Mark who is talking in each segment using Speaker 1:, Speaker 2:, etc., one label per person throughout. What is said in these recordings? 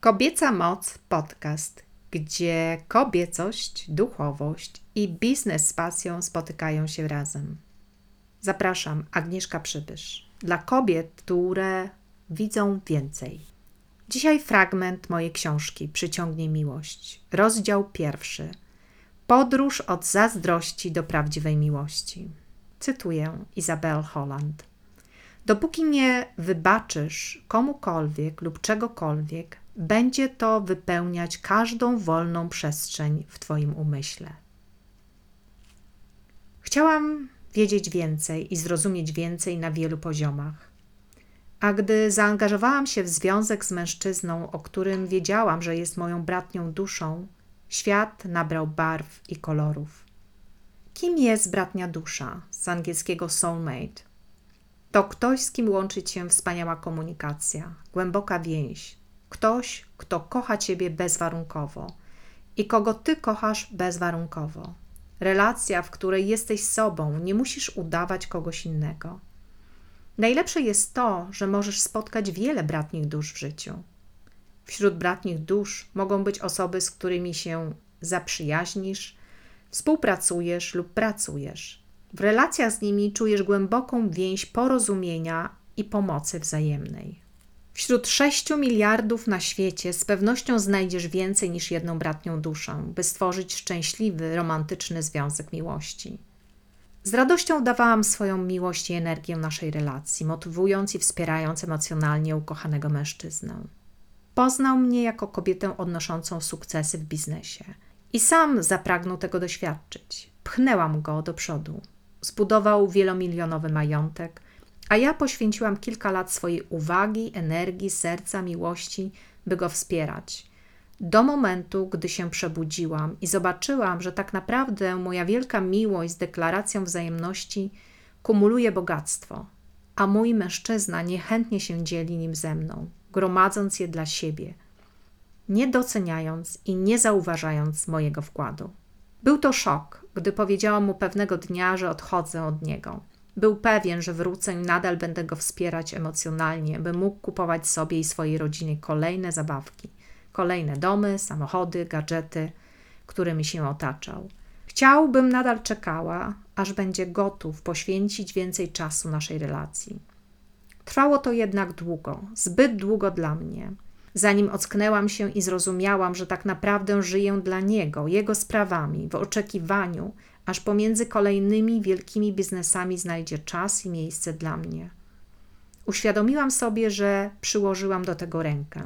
Speaker 1: Kobieca Moc podcast, gdzie kobiecość, duchowość i biznes z pasją spotykają się razem. Zapraszam, Agnieszka Przybysz. Dla kobiet, które widzą więcej. Dzisiaj fragment mojej książki Przyciągnie miłość. Rozdział pierwszy. Podróż od zazdrości do prawdziwej miłości. Cytuję Izabel Holland. Dopóki nie wybaczysz komukolwiek lub czegokolwiek, będzie to wypełniać każdą wolną przestrzeń w Twoim umyśle. Chciałam wiedzieć więcej i zrozumieć więcej na wielu poziomach. A gdy zaangażowałam się w związek z mężczyzną, o którym wiedziałam, że jest moją bratnią duszą, świat nabrał barw i kolorów. Kim jest bratnia dusza z angielskiego soulmate? To ktoś, z kim łączy cię wspaniała komunikacja, głęboka więź, Ktoś, kto kocha Ciebie bezwarunkowo i kogo Ty kochasz bezwarunkowo. Relacja, w której jesteś sobą, nie musisz udawać kogoś innego. Najlepsze jest to, że możesz spotkać wiele bratnich dusz w życiu. Wśród bratnich dusz mogą być osoby, z którymi się zaprzyjaźnisz, współpracujesz lub pracujesz. W relacjach z nimi czujesz głęboką więź porozumienia i pomocy wzajemnej. Wśród sześciu miliardów na świecie z pewnością znajdziesz więcej niż jedną bratnią duszę, by stworzyć szczęśliwy, romantyczny związek miłości. Z radością dawałam swoją miłość i energię naszej relacji, motywując i wspierając emocjonalnie ukochanego mężczyznę. Poznał mnie jako kobietę odnoszącą sukcesy w biznesie i sam zapragnął tego doświadczyć. Pchnęłam go do przodu. Zbudował wielomilionowy majątek, a ja poświęciłam kilka lat swojej uwagi, energii, serca, miłości, by go wspierać. Do momentu, gdy się przebudziłam i zobaczyłam, że tak naprawdę moja wielka miłość z deklaracją wzajemności kumuluje bogactwo, a mój mężczyzna niechętnie się dzieli nim ze mną, gromadząc je dla siebie, nie doceniając i nie zauważając mojego wkładu. Był to szok, gdy powiedziałam mu pewnego dnia, że odchodzę od niego. Był pewien, że wrócę i nadal będę go wspierać emocjonalnie, by mógł kupować sobie i swojej rodzinie kolejne zabawki, kolejne domy, samochody, gadżety, którymi się otaczał. Chciałbym nadal czekała, aż będzie gotów poświęcić więcej czasu naszej relacji. Trwało to jednak długo, zbyt długo dla mnie. Zanim ocknęłam się i zrozumiałam, że tak naprawdę żyję dla niego, jego sprawami, w oczekiwaniu, aż pomiędzy kolejnymi wielkimi biznesami znajdzie czas i miejsce dla mnie. Uświadomiłam sobie, że przyłożyłam do tego rękę,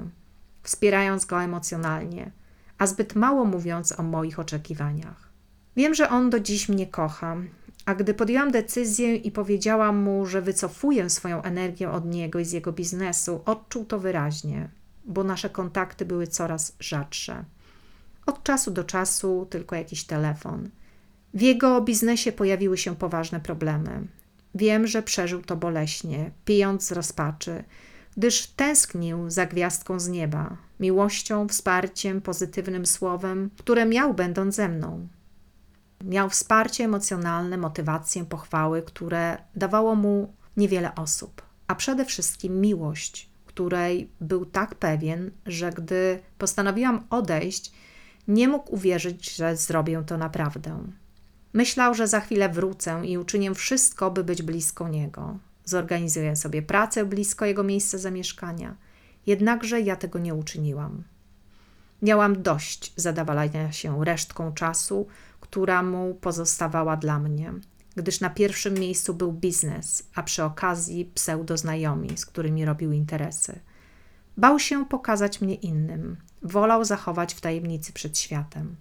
Speaker 1: wspierając go emocjonalnie, a zbyt mało mówiąc o moich oczekiwaniach. Wiem, że on do dziś mnie kocha, a gdy podjęłam decyzję i powiedziałam mu, że wycofuję swoją energię od niego i z jego biznesu, odczuł to wyraźnie, bo nasze kontakty były coraz rzadsze. Od czasu do czasu tylko jakiś telefon – w jego biznesie pojawiły się poważne problemy. Wiem, że przeżył to boleśnie, pijąc z rozpaczy, gdyż tęsknił za gwiazdką z nieba, miłością, wsparciem, pozytywnym słowem, które miał będąc ze mną. Miał wsparcie emocjonalne, motywację, pochwały, które dawało mu niewiele osób, a przede wszystkim miłość, której był tak pewien, że gdy postanowiłam odejść, nie mógł uwierzyć, że zrobię to naprawdę. Myślał, że za chwilę wrócę i uczynię wszystko, by być blisko niego. Zorganizuję sobie pracę blisko jego miejsca zamieszkania. Jednakże ja tego nie uczyniłam. Miałam dość zadawalania się resztką czasu, która mu pozostawała dla mnie, gdyż na pierwszym miejscu był biznes, a przy okazji pseudoznajomi, z którymi robił interesy. Bał się pokazać mnie innym, wolał zachować w tajemnicy przed światem.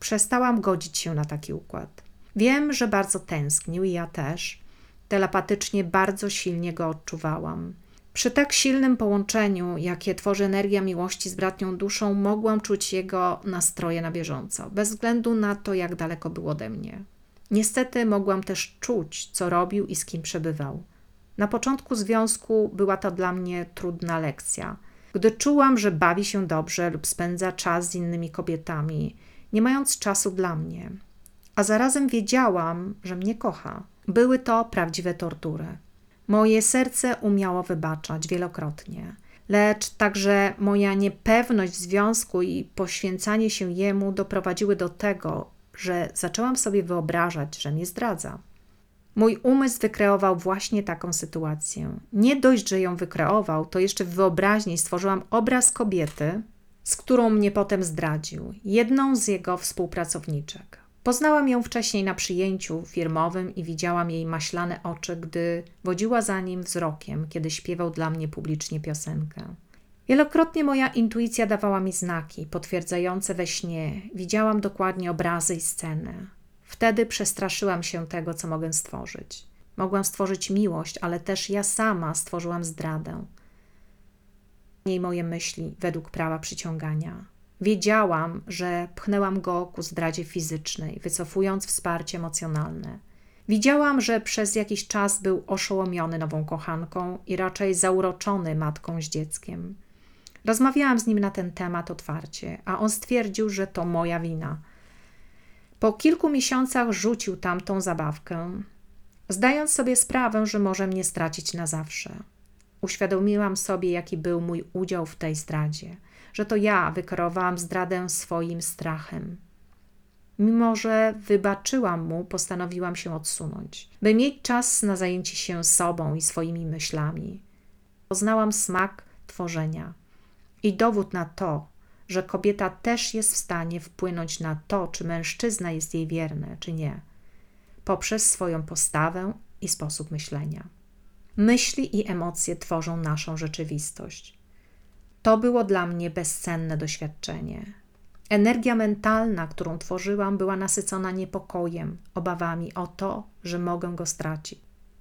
Speaker 1: Przestałam godzić się na taki układ. Wiem, że bardzo tęsknił i ja też. Telepatycznie bardzo silnie go odczuwałam. Przy tak silnym połączeniu, jakie tworzy energia miłości z bratnią duszą, mogłam czuć jego nastroje na bieżąco, bez względu na to, jak daleko był ode mnie. Niestety mogłam też czuć, co robił i z kim przebywał. Na początku związku była to dla mnie trudna lekcja. Gdy czułam, że bawi się dobrze lub spędza czas z innymi kobietami, nie mając czasu dla mnie. A zarazem wiedziałam, że mnie kocha. Były to prawdziwe tortury. Moje serce umiało wybaczać wielokrotnie. lecz także moja niepewność w związku i poświęcanie się jemu doprowadziły do tego, że zaczęłam sobie wyobrażać, że mnie zdradza. Mój umysł wykreował właśnie taką sytuację. Nie dość, że ją wykreował, to jeszcze w wyobraźni stworzyłam obraz kobiety, z którą mnie potem zdradził, jedną z jego współpracowniczek. Poznałam ją wcześniej na przyjęciu firmowym i widziałam jej maślane oczy, gdy wodziła za nim wzrokiem, kiedy śpiewał dla mnie publicznie piosenkę. Wielokrotnie moja intuicja dawała mi znaki potwierdzające we śnie. Widziałam dokładnie obrazy i sceny. Wtedy przestraszyłam się tego, co mogę stworzyć. Mogłam stworzyć miłość, ale też ja sama stworzyłam zdradę. Niej moje myśli według prawa przyciągania. Wiedziałam, że pchnęłam go ku zdradzie fizycznej, wycofując wsparcie emocjonalne. Widziałam, że przez jakiś czas był oszołomiony nową kochanką i raczej zauroczony matką z dzieckiem. Rozmawiałam z nim na ten temat otwarcie, a on stwierdził, że to moja wina. Po kilku miesiącach rzucił tamtą zabawkę, zdając sobie sprawę, że może mnie stracić na zawsze. Uświadomiłam sobie, jaki był mój udział w tej zdradzie, że to ja wykreowałam zdradę swoim strachem. Mimo, że wybaczyłam mu, postanowiłam się odsunąć, by mieć czas na zajęcie się sobą i swoimi myślami. Poznałam smak tworzenia i dowód na to, że kobieta też jest w stanie wpłynąć na to, czy mężczyzna jest jej wierny, czy nie, poprzez swoją postawę i sposób myślenia. Myśli i emocje tworzą naszą rzeczywistość. To było dla mnie bezcenne doświadczenie. Energia mentalna, którą tworzyłam, była nasycona niepokojem, obawami o to, że mogę go stracić.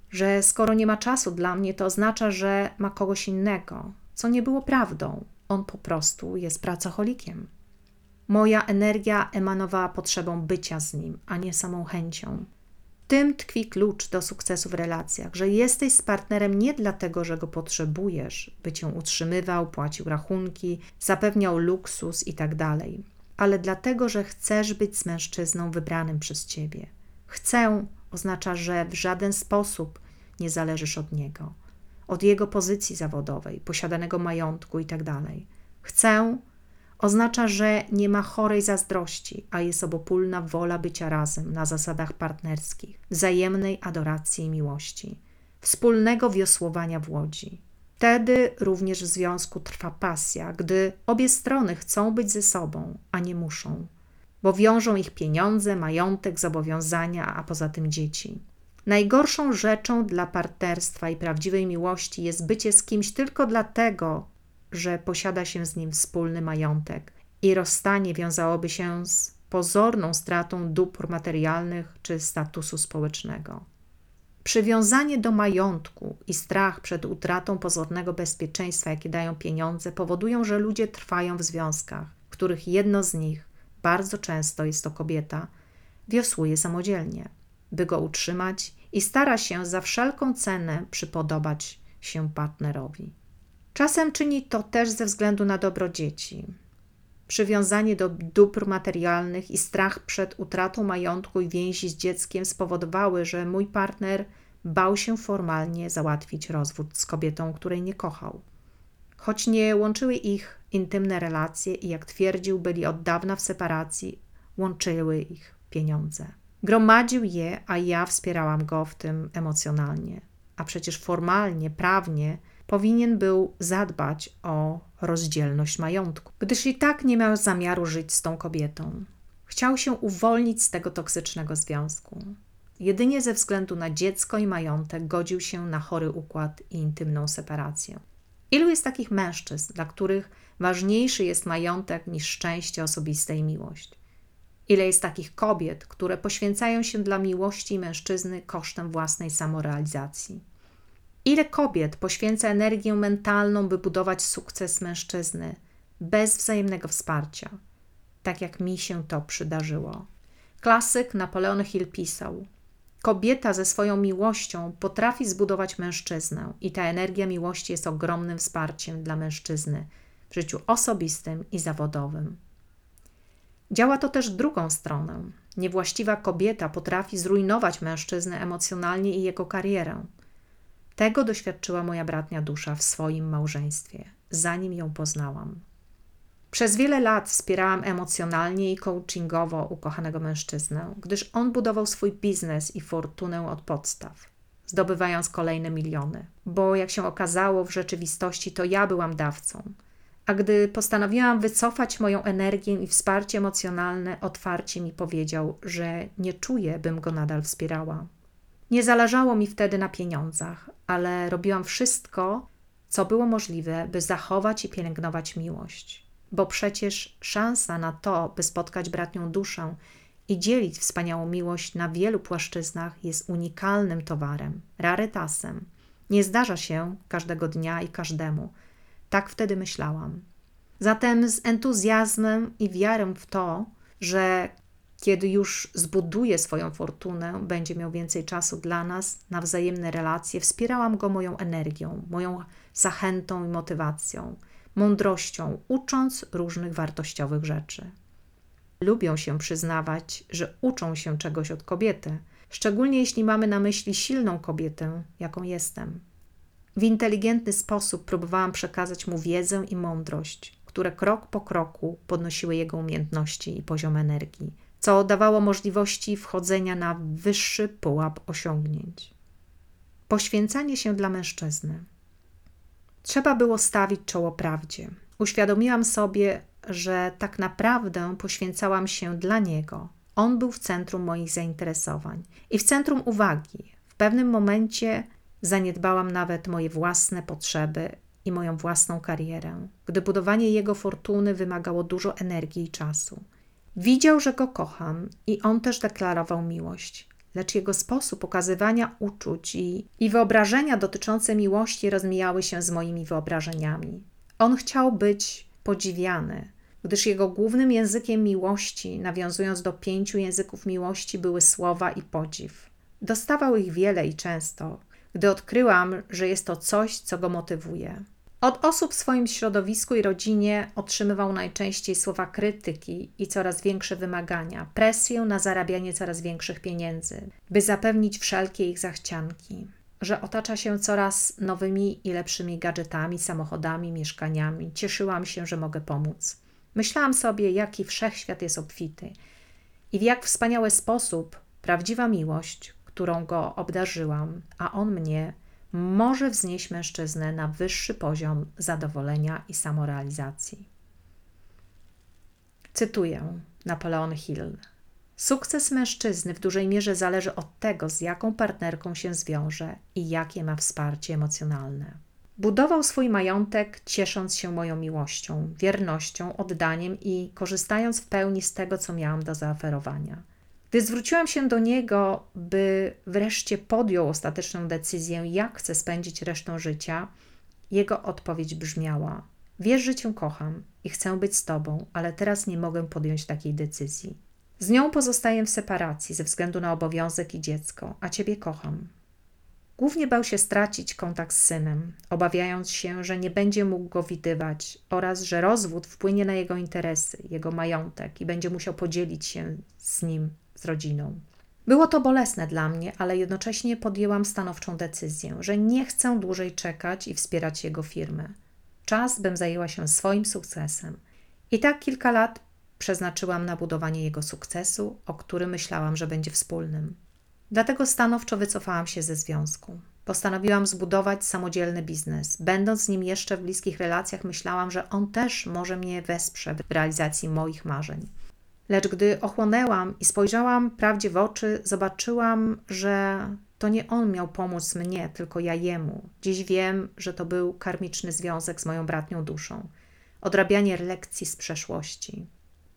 Speaker 1: Że skoro nie ma czasu dla mnie, to oznacza, że ma kogoś innego, co nie było prawdą. On po prostu jest pracocholikiem. Moja energia emanowała potrzebą bycia z nim, a nie samą chęcią tym tkwi klucz do sukcesu w relacjach, że jesteś z partnerem nie dlatego, że go potrzebujesz, by cię utrzymywał, płacił rachunki, zapewniał luksus itd., tak ale dlatego, że chcesz być z mężczyzną wybranym przez ciebie. Chcę oznacza, że w żaden sposób nie zależysz od niego, od jego pozycji zawodowej, posiadanego majątku itd. Tak Chcę Oznacza, że nie ma chorej zazdrości, a jest obopólna wola bycia razem na zasadach partnerskich, wzajemnej adoracji i miłości, wspólnego wiosłowania w łodzi. Wtedy również w związku trwa pasja, gdy obie strony chcą być ze sobą, a nie muszą, bo wiążą ich pieniądze, majątek, zobowiązania, a poza tym dzieci. Najgorszą rzeczą dla partnerstwa i prawdziwej miłości jest bycie z kimś tylko dlatego, że posiada się z nim wspólny majątek i rozstanie wiązałoby się z pozorną stratą dóbr materialnych czy statusu społecznego. Przywiązanie do majątku i strach przed utratą pozornego bezpieczeństwa, jakie dają pieniądze, powodują, że ludzie trwają w związkach, w których jedno z nich, bardzo często jest to kobieta, wiosłuje samodzielnie, by go utrzymać i stara się za wszelką cenę przypodobać się partnerowi. Czasem czyni to też ze względu na dobro dzieci. Przywiązanie do dóbr materialnych i strach przed utratą majątku i więzi z dzieckiem spowodowały, że mój partner bał się formalnie załatwić rozwód z kobietą, której nie kochał. Choć nie łączyły ich intymne relacje i jak twierdził, byli od dawna w separacji, łączyły ich pieniądze. Gromadził je, a ja wspierałam go w tym emocjonalnie. A przecież formalnie, prawnie powinien był zadbać o rozdzielność majątku, gdyż i tak nie miał zamiaru żyć z tą kobietą. Chciał się uwolnić z tego toksycznego związku. Jedynie ze względu na dziecko i majątek godził się na chory układ i intymną separację. Ilu jest takich mężczyzn, dla których ważniejszy jest majątek niż szczęście osobiste i miłość? Ile jest takich kobiet, które poświęcają się dla miłości mężczyzny kosztem własnej samorealizacji? Ile kobiet poświęca energię mentalną, by budować sukces mężczyzny bez wzajemnego wsparcia, tak jak mi się to przydarzyło. Klasyk Napoleon Hill pisał: Kobieta ze swoją miłością potrafi zbudować mężczyznę, i ta energia miłości jest ogromnym wsparciem dla mężczyzny w życiu osobistym i zawodowym. Działa to też drugą stronę. Niewłaściwa kobieta potrafi zrujnować mężczyznę emocjonalnie i jego karierę. Tego doświadczyła moja bratnia dusza w swoim małżeństwie. zanim ją poznałam. Przez wiele lat wspierałam emocjonalnie i coachingowo ukochanego mężczyznę, gdyż on budował swój biznes i fortunę od podstaw, zdobywając kolejne miliony. Bo jak się okazało, w rzeczywistości to ja byłam dawcą. A gdy postanowiłam wycofać moją energię i wsparcie emocjonalne, otwarcie mi powiedział, że nie czuję, bym go nadal wspierała. Nie zależało mi wtedy na pieniądzach, ale robiłam wszystko, co było możliwe, by zachować i pielęgnować miłość. Bo przecież szansa na to, by spotkać bratnią duszę i dzielić wspaniałą miłość na wielu płaszczyznach, jest unikalnym towarem, rarytasem. Nie zdarza się każdego dnia i każdemu. Tak wtedy myślałam. Zatem z entuzjazmem i wiarą w to, że kiedy już zbuduje swoją fortunę, będzie miał więcej czasu dla nas, na wzajemne relacje, wspierałam go moją energią, moją zachętą i motywacją, mądrością, ucząc różnych wartościowych rzeczy. Lubią się przyznawać, że uczą się czegoś od kobiety, szczególnie jeśli mamy na myśli silną kobietę, jaką jestem. W inteligentny sposób próbowałam przekazać mu wiedzę i mądrość, które krok po kroku podnosiły jego umiejętności i poziom energii co dawało możliwości wchodzenia na wyższy pułap osiągnięć. Poświęcanie się dla mężczyzny. Trzeba było stawić czoło prawdzie. Uświadomiłam sobie, że tak naprawdę poświęcałam się dla niego. On był w centrum moich zainteresowań i w centrum uwagi. W pewnym momencie zaniedbałam nawet moje własne potrzeby i moją własną karierę, gdy budowanie jego fortuny wymagało dużo energii i czasu. Widział, że go kocham i on też deklarował miłość, lecz jego sposób okazywania uczuć i, i wyobrażenia dotyczące miłości rozmijały się z moimi wyobrażeniami. On chciał być podziwiany, gdyż jego głównym językiem miłości, nawiązując do pięciu języków miłości, były słowa i podziw. Dostawał ich wiele i często, gdy odkryłam, że jest to coś, co go motywuje. Od osób w swoim środowisku i rodzinie otrzymywał najczęściej słowa krytyki i coraz większe wymagania, presję na zarabianie coraz większych pieniędzy, by zapewnić wszelkie ich zachcianki. Że otacza się coraz nowymi i lepszymi gadżetami, samochodami, mieszkaniami. Cieszyłam się, że mogę pomóc. Myślałam sobie, jaki wszechświat jest obfity i w jak wspaniały sposób prawdziwa miłość, którą go obdarzyłam, a on mnie może wznieść mężczyznę na wyższy poziom zadowolenia i samorealizacji. Cytuję Napoleon Hill. Sukces mężczyzny w dużej mierze zależy od tego, z jaką partnerką się zwiąże i jakie ma wsparcie emocjonalne. Budował swój majątek, ciesząc się moją miłością, wiernością, oddaniem i korzystając w pełni z tego, co miałam do zaoferowania. Gdy zwróciłam się do niego, by wreszcie podjął ostateczną decyzję, jak chce spędzić resztę życia, jego odpowiedź brzmiała: Wiesz, że cię kocham i chcę być z tobą, ale teraz nie mogę podjąć takiej decyzji. Z nią pozostaję w separacji ze względu na obowiązek i dziecko, a ciebie kocham. Głównie bał się stracić kontakt z synem, obawiając się, że nie będzie mógł go widywać oraz że rozwód wpłynie na jego interesy, jego majątek i będzie musiał podzielić się z nim z rodziną. Było to bolesne dla mnie, ale jednocześnie podjęłam stanowczą decyzję, że nie chcę dłużej czekać i wspierać jego firmy. Czas, bym zajęła się swoim sukcesem. I tak kilka lat przeznaczyłam na budowanie jego sukcesu, o którym myślałam, że będzie wspólnym. Dlatego stanowczo wycofałam się ze związku. Postanowiłam zbudować samodzielny biznes. Będąc z nim jeszcze w bliskich relacjach, myślałam, że on też może mnie wesprze w realizacji moich marzeń. Lecz gdy ochłonęłam i spojrzałam prawdzie w oczy, zobaczyłam, że to nie on miał pomóc mnie, tylko ja jemu. Dziś wiem, że to był karmiczny związek z moją bratnią duszą, odrabianie lekcji z przeszłości.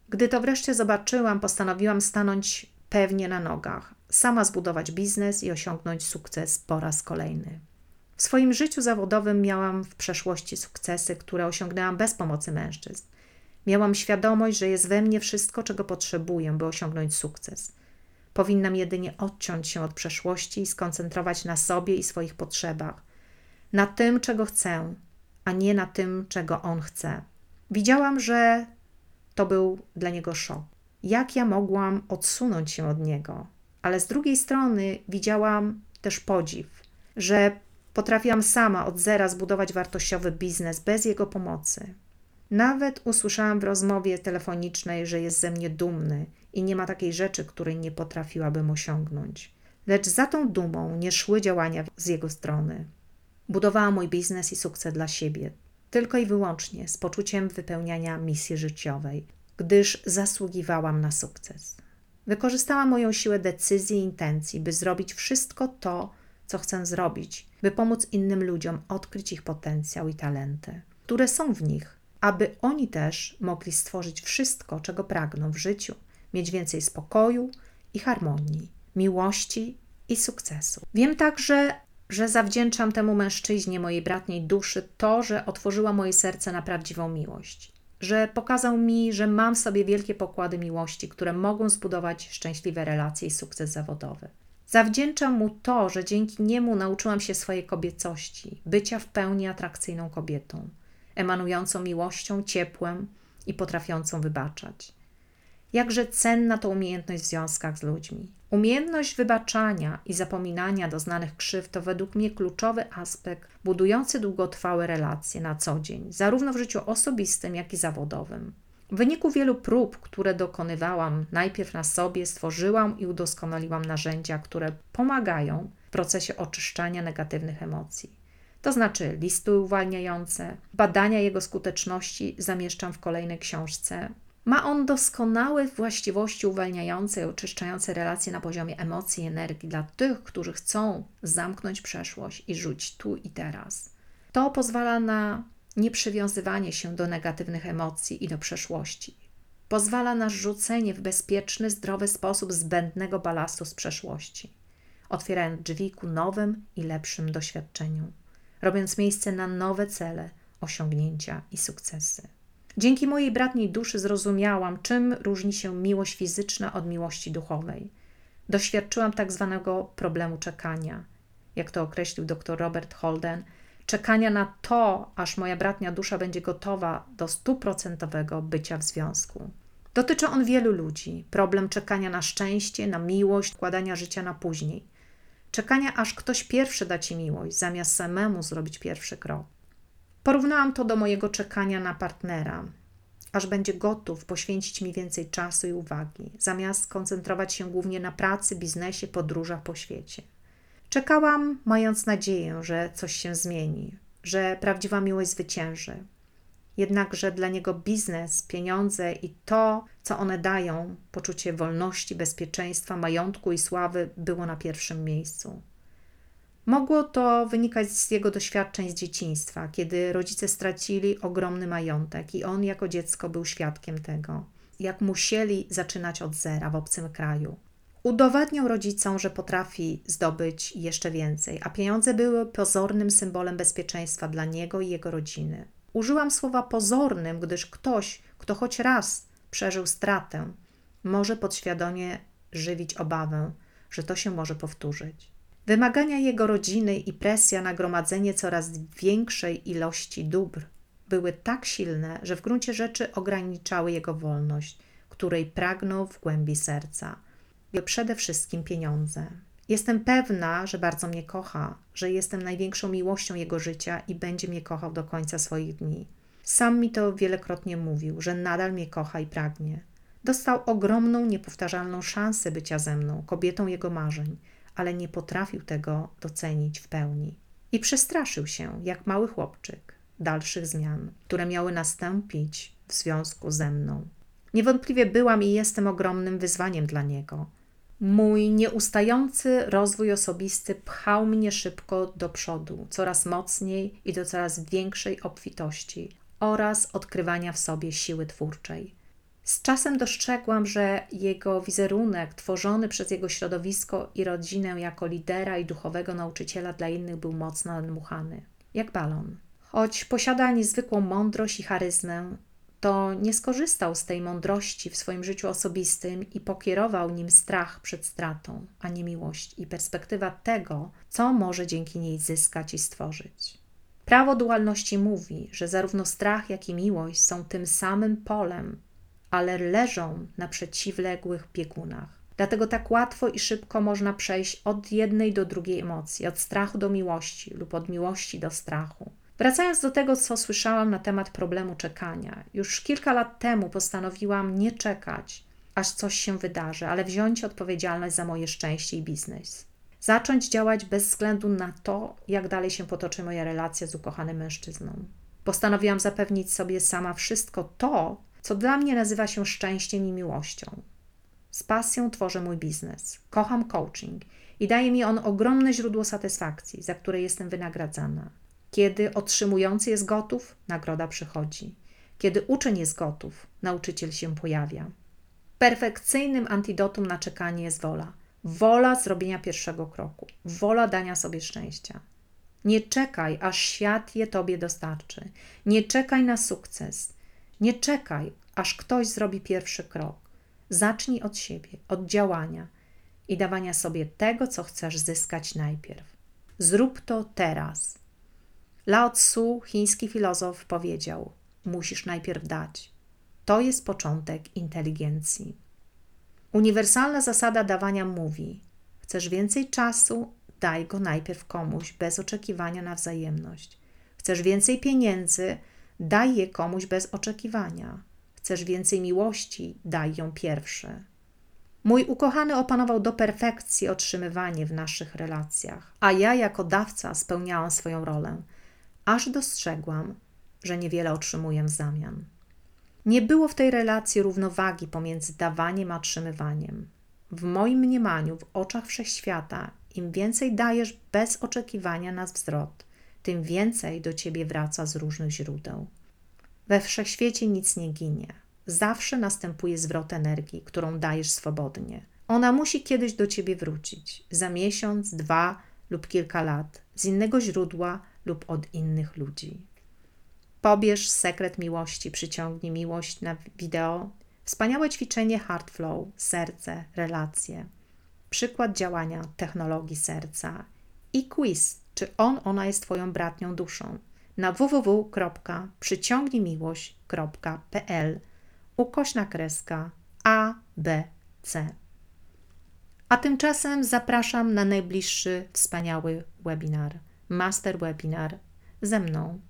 Speaker 1: Gdy to wreszcie zobaczyłam, postanowiłam stanąć pewnie na nogach, sama zbudować biznes i osiągnąć sukces po raz kolejny. W swoim życiu zawodowym miałam w przeszłości sukcesy, które osiągnęłam bez pomocy mężczyzn. Miałam świadomość, że jest we mnie wszystko, czego potrzebuję, by osiągnąć sukces. Powinnam jedynie odciąć się od przeszłości i skoncentrować na sobie i swoich potrzebach, na tym, czego chcę, a nie na tym, czego on chce. Widziałam, że to był dla niego szok. Jak ja mogłam odsunąć się od niego? Ale z drugiej strony widziałam też podziw, że Potrafiłam sama od zera zbudować wartościowy biznes bez jego pomocy. Nawet usłyszałam w rozmowie telefonicznej, że jest ze mnie dumny i nie ma takiej rzeczy, której nie potrafiłabym osiągnąć. Lecz za tą dumą nie szły działania z jego strony. Budowałam mój biznes i sukces dla siebie, tylko i wyłącznie z poczuciem wypełniania misji życiowej, gdyż zasługiwałam na sukces. Wykorzystałam moją siłę decyzji i intencji, by zrobić wszystko to, co chcę zrobić, by pomóc innym ludziom odkryć ich potencjał i talenty, które są w nich, aby oni też mogli stworzyć wszystko, czego pragną w życiu, mieć więcej spokoju i harmonii, miłości i sukcesu. Wiem także, że zawdzięczam temu mężczyźnie mojej bratniej duszy to, że otworzyła moje serce na prawdziwą miłość. Że pokazał mi, że mam w sobie wielkie pokłady miłości, które mogą zbudować szczęśliwe relacje i sukces zawodowy. Zawdzięczam mu to, że dzięki niemu nauczyłam się swojej kobiecości, bycia w pełni atrakcyjną kobietą, emanującą miłością, ciepłem i potrafiącą wybaczać. Jakże cenna to umiejętność w związkach z ludźmi. Umiejętność wybaczania i zapominania doznanych krzywd to według mnie kluczowy aspekt budujący długotrwałe relacje na co dzień, zarówno w życiu osobistym, jak i zawodowym. W wyniku wielu prób, które dokonywałam najpierw na sobie, stworzyłam i udoskonaliłam narzędzia, które pomagają w procesie oczyszczania negatywnych emocji. To znaczy listy uwalniające, badania jego skuteczności zamieszczam w kolejnej książce. Ma on doskonałe właściwości uwalniające i oczyszczające relacje na poziomie emocji i energii dla tych, którzy chcą zamknąć przeszłość i rzucić tu i teraz. To pozwala na nieprzywiązywanie się do negatywnych emocji i do przeszłości. Pozwala na rzucenie w bezpieczny, zdrowy sposób zbędnego balastu z przeszłości, otwierając drzwi ku nowym i lepszym doświadczeniom, robiąc miejsce na nowe cele, osiągnięcia i sukcesy. Dzięki mojej bratniej duszy zrozumiałam, czym różni się miłość fizyczna od miłości duchowej. Doświadczyłam tak zwanego problemu czekania, jak to określił dr Robert Holden – czekania na to, aż moja bratnia dusza będzie gotowa do stuprocentowego bycia w związku. Dotyczy on wielu ludzi. Problem czekania na szczęście, na miłość, wkładania życia na później. Czekania, aż ktoś pierwszy da ci miłość, zamiast samemu zrobić pierwszy krok. Porównałam to do mojego czekania na partnera, aż będzie gotów poświęcić mi więcej czasu i uwagi, zamiast koncentrować się głównie na pracy, biznesie, podróżach po świecie. Czekałam, mając nadzieję, że coś się zmieni, że prawdziwa miłość zwycięży. Jednakże dla niego biznes, pieniądze i to, co one dają, poczucie wolności, bezpieczeństwa, majątku i sławy, było na pierwszym miejscu. Mogło to wynikać z jego doświadczeń z dzieciństwa, kiedy rodzice stracili ogromny majątek i on jako dziecko był świadkiem tego, jak musieli zaczynać od zera w obcym kraju. Udowadniał rodzicom, że potrafi zdobyć jeszcze więcej, a pieniądze były pozornym symbolem bezpieczeństwa dla niego i jego rodziny. Użyłam słowa pozornym, gdyż ktoś, kto choć raz przeżył stratę, może podświadomie żywić obawę, że to się może powtórzyć. Wymagania jego rodziny i presja na gromadzenie coraz większej ilości dóbr były tak silne, że w gruncie rzeczy ograniczały jego wolność, której pragnął w głębi serca przede wszystkim pieniądze. Jestem pewna, że bardzo mnie kocha, że jestem największą miłością jego życia i będzie mnie kochał do końca swoich dni. Sam mi to wielokrotnie mówił, że nadal mnie kocha i pragnie. Dostał ogromną, niepowtarzalną szansę bycia ze mną, kobietą jego marzeń, ale nie potrafił tego docenić w pełni. I przestraszył się, jak mały chłopczyk, dalszych zmian, które miały nastąpić w związku ze mną. Niewątpliwie byłam i jestem ogromnym wyzwaniem dla niego. Mój nieustający rozwój osobisty pchał mnie szybko do przodu, coraz mocniej i do coraz większej obfitości oraz odkrywania w sobie siły twórczej. Z czasem dostrzegłam, że jego wizerunek, tworzony przez jego środowisko i rodzinę jako lidera i duchowego nauczyciela dla innych, był mocno nadmuchany, jak balon. Choć posiada niezwykłą mądrość i charyzmę, to nie skorzystał z tej mądrości w swoim życiu osobistym i pokierował nim strach przed stratą, a nie miłość i perspektywa tego, co może dzięki niej zyskać i stworzyć. Prawo dualności mówi, że zarówno strach, jak i miłość są tym samym polem, ale leżą na przeciwległych biegunach. Dlatego tak łatwo i szybko można przejść od jednej do drugiej emocji, od strachu do miłości lub od miłości do strachu. Wracając do tego, co słyszałam na temat problemu czekania, już kilka lat temu postanowiłam nie czekać, aż coś się wydarzy, ale wziąć odpowiedzialność za moje szczęście i biznes. Zacząć działać bez względu na to, jak dalej się potoczy moja relacja z ukochanym mężczyzną. Postanowiłam zapewnić sobie sama wszystko to, co dla mnie nazywa się szczęściem i miłością. Z pasją tworzę mój biznes. Kocham coaching i daje mi on ogromne źródło satysfakcji, za które jestem wynagradzana. Kiedy otrzymujący jest gotów, nagroda przychodzi. Kiedy uczeń jest gotów, nauczyciel się pojawia. Perfekcyjnym antidotum na czekanie jest wola. Wola zrobienia pierwszego kroku, wola dania sobie szczęścia. Nie czekaj, aż świat je tobie dostarczy. Nie czekaj na sukces. Nie czekaj, aż ktoś zrobi pierwszy krok. Zacznij od siebie, od działania i dawania sobie tego, co chcesz zyskać najpierw. Zrób to teraz. Lao Tzu, chiński filozof, powiedział: Musisz najpierw dać. To jest początek inteligencji. Uniwersalna zasada dawania mówi: Chcesz więcej czasu, daj go najpierw komuś bez oczekiwania na wzajemność. Chcesz więcej pieniędzy, daj je komuś bez oczekiwania. Chcesz więcej miłości, daj ją pierwszy. Mój ukochany opanował do perfekcji otrzymywanie w naszych relacjach, a ja jako dawca spełniałam swoją rolę, aż dostrzegłam, że niewiele otrzymuję w zamian. Nie było w tej relacji równowagi pomiędzy dawaniem a otrzymywaniem. W moim mniemaniu, w oczach wszechświata, im więcej dajesz bez oczekiwania na zwrot, tym więcej do ciebie wraca z różnych źródeł. We wszechświecie nic nie ginie. Zawsze następuje zwrot energii, którą dajesz swobodnie. Ona musi kiedyś do ciebie wrócić za miesiąc, dwa lub kilka lat, z innego źródła lub od innych ludzi. Pobierz sekret miłości, przyciągnij miłość na wideo. Wspaniałe ćwiczenie Heart Flow, serce, relacje. Przykład działania technologii serca i quiz, czy on, ona jest Twoją bratnią duszą na www.przyciągnijmiłość.pl ukośna kreska A, B, C. A tymczasem zapraszam na najbliższy wspaniały webinar, master webinar ze mną.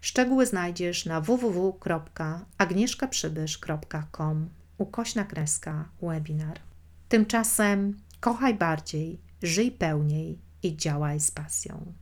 Speaker 1: Szczegóły znajdziesz na www.agnieszkaprzybysz.com ukośna kreska webinar. Tymczasem kochaj bardziej, żyj pełniej i działaj z pasją.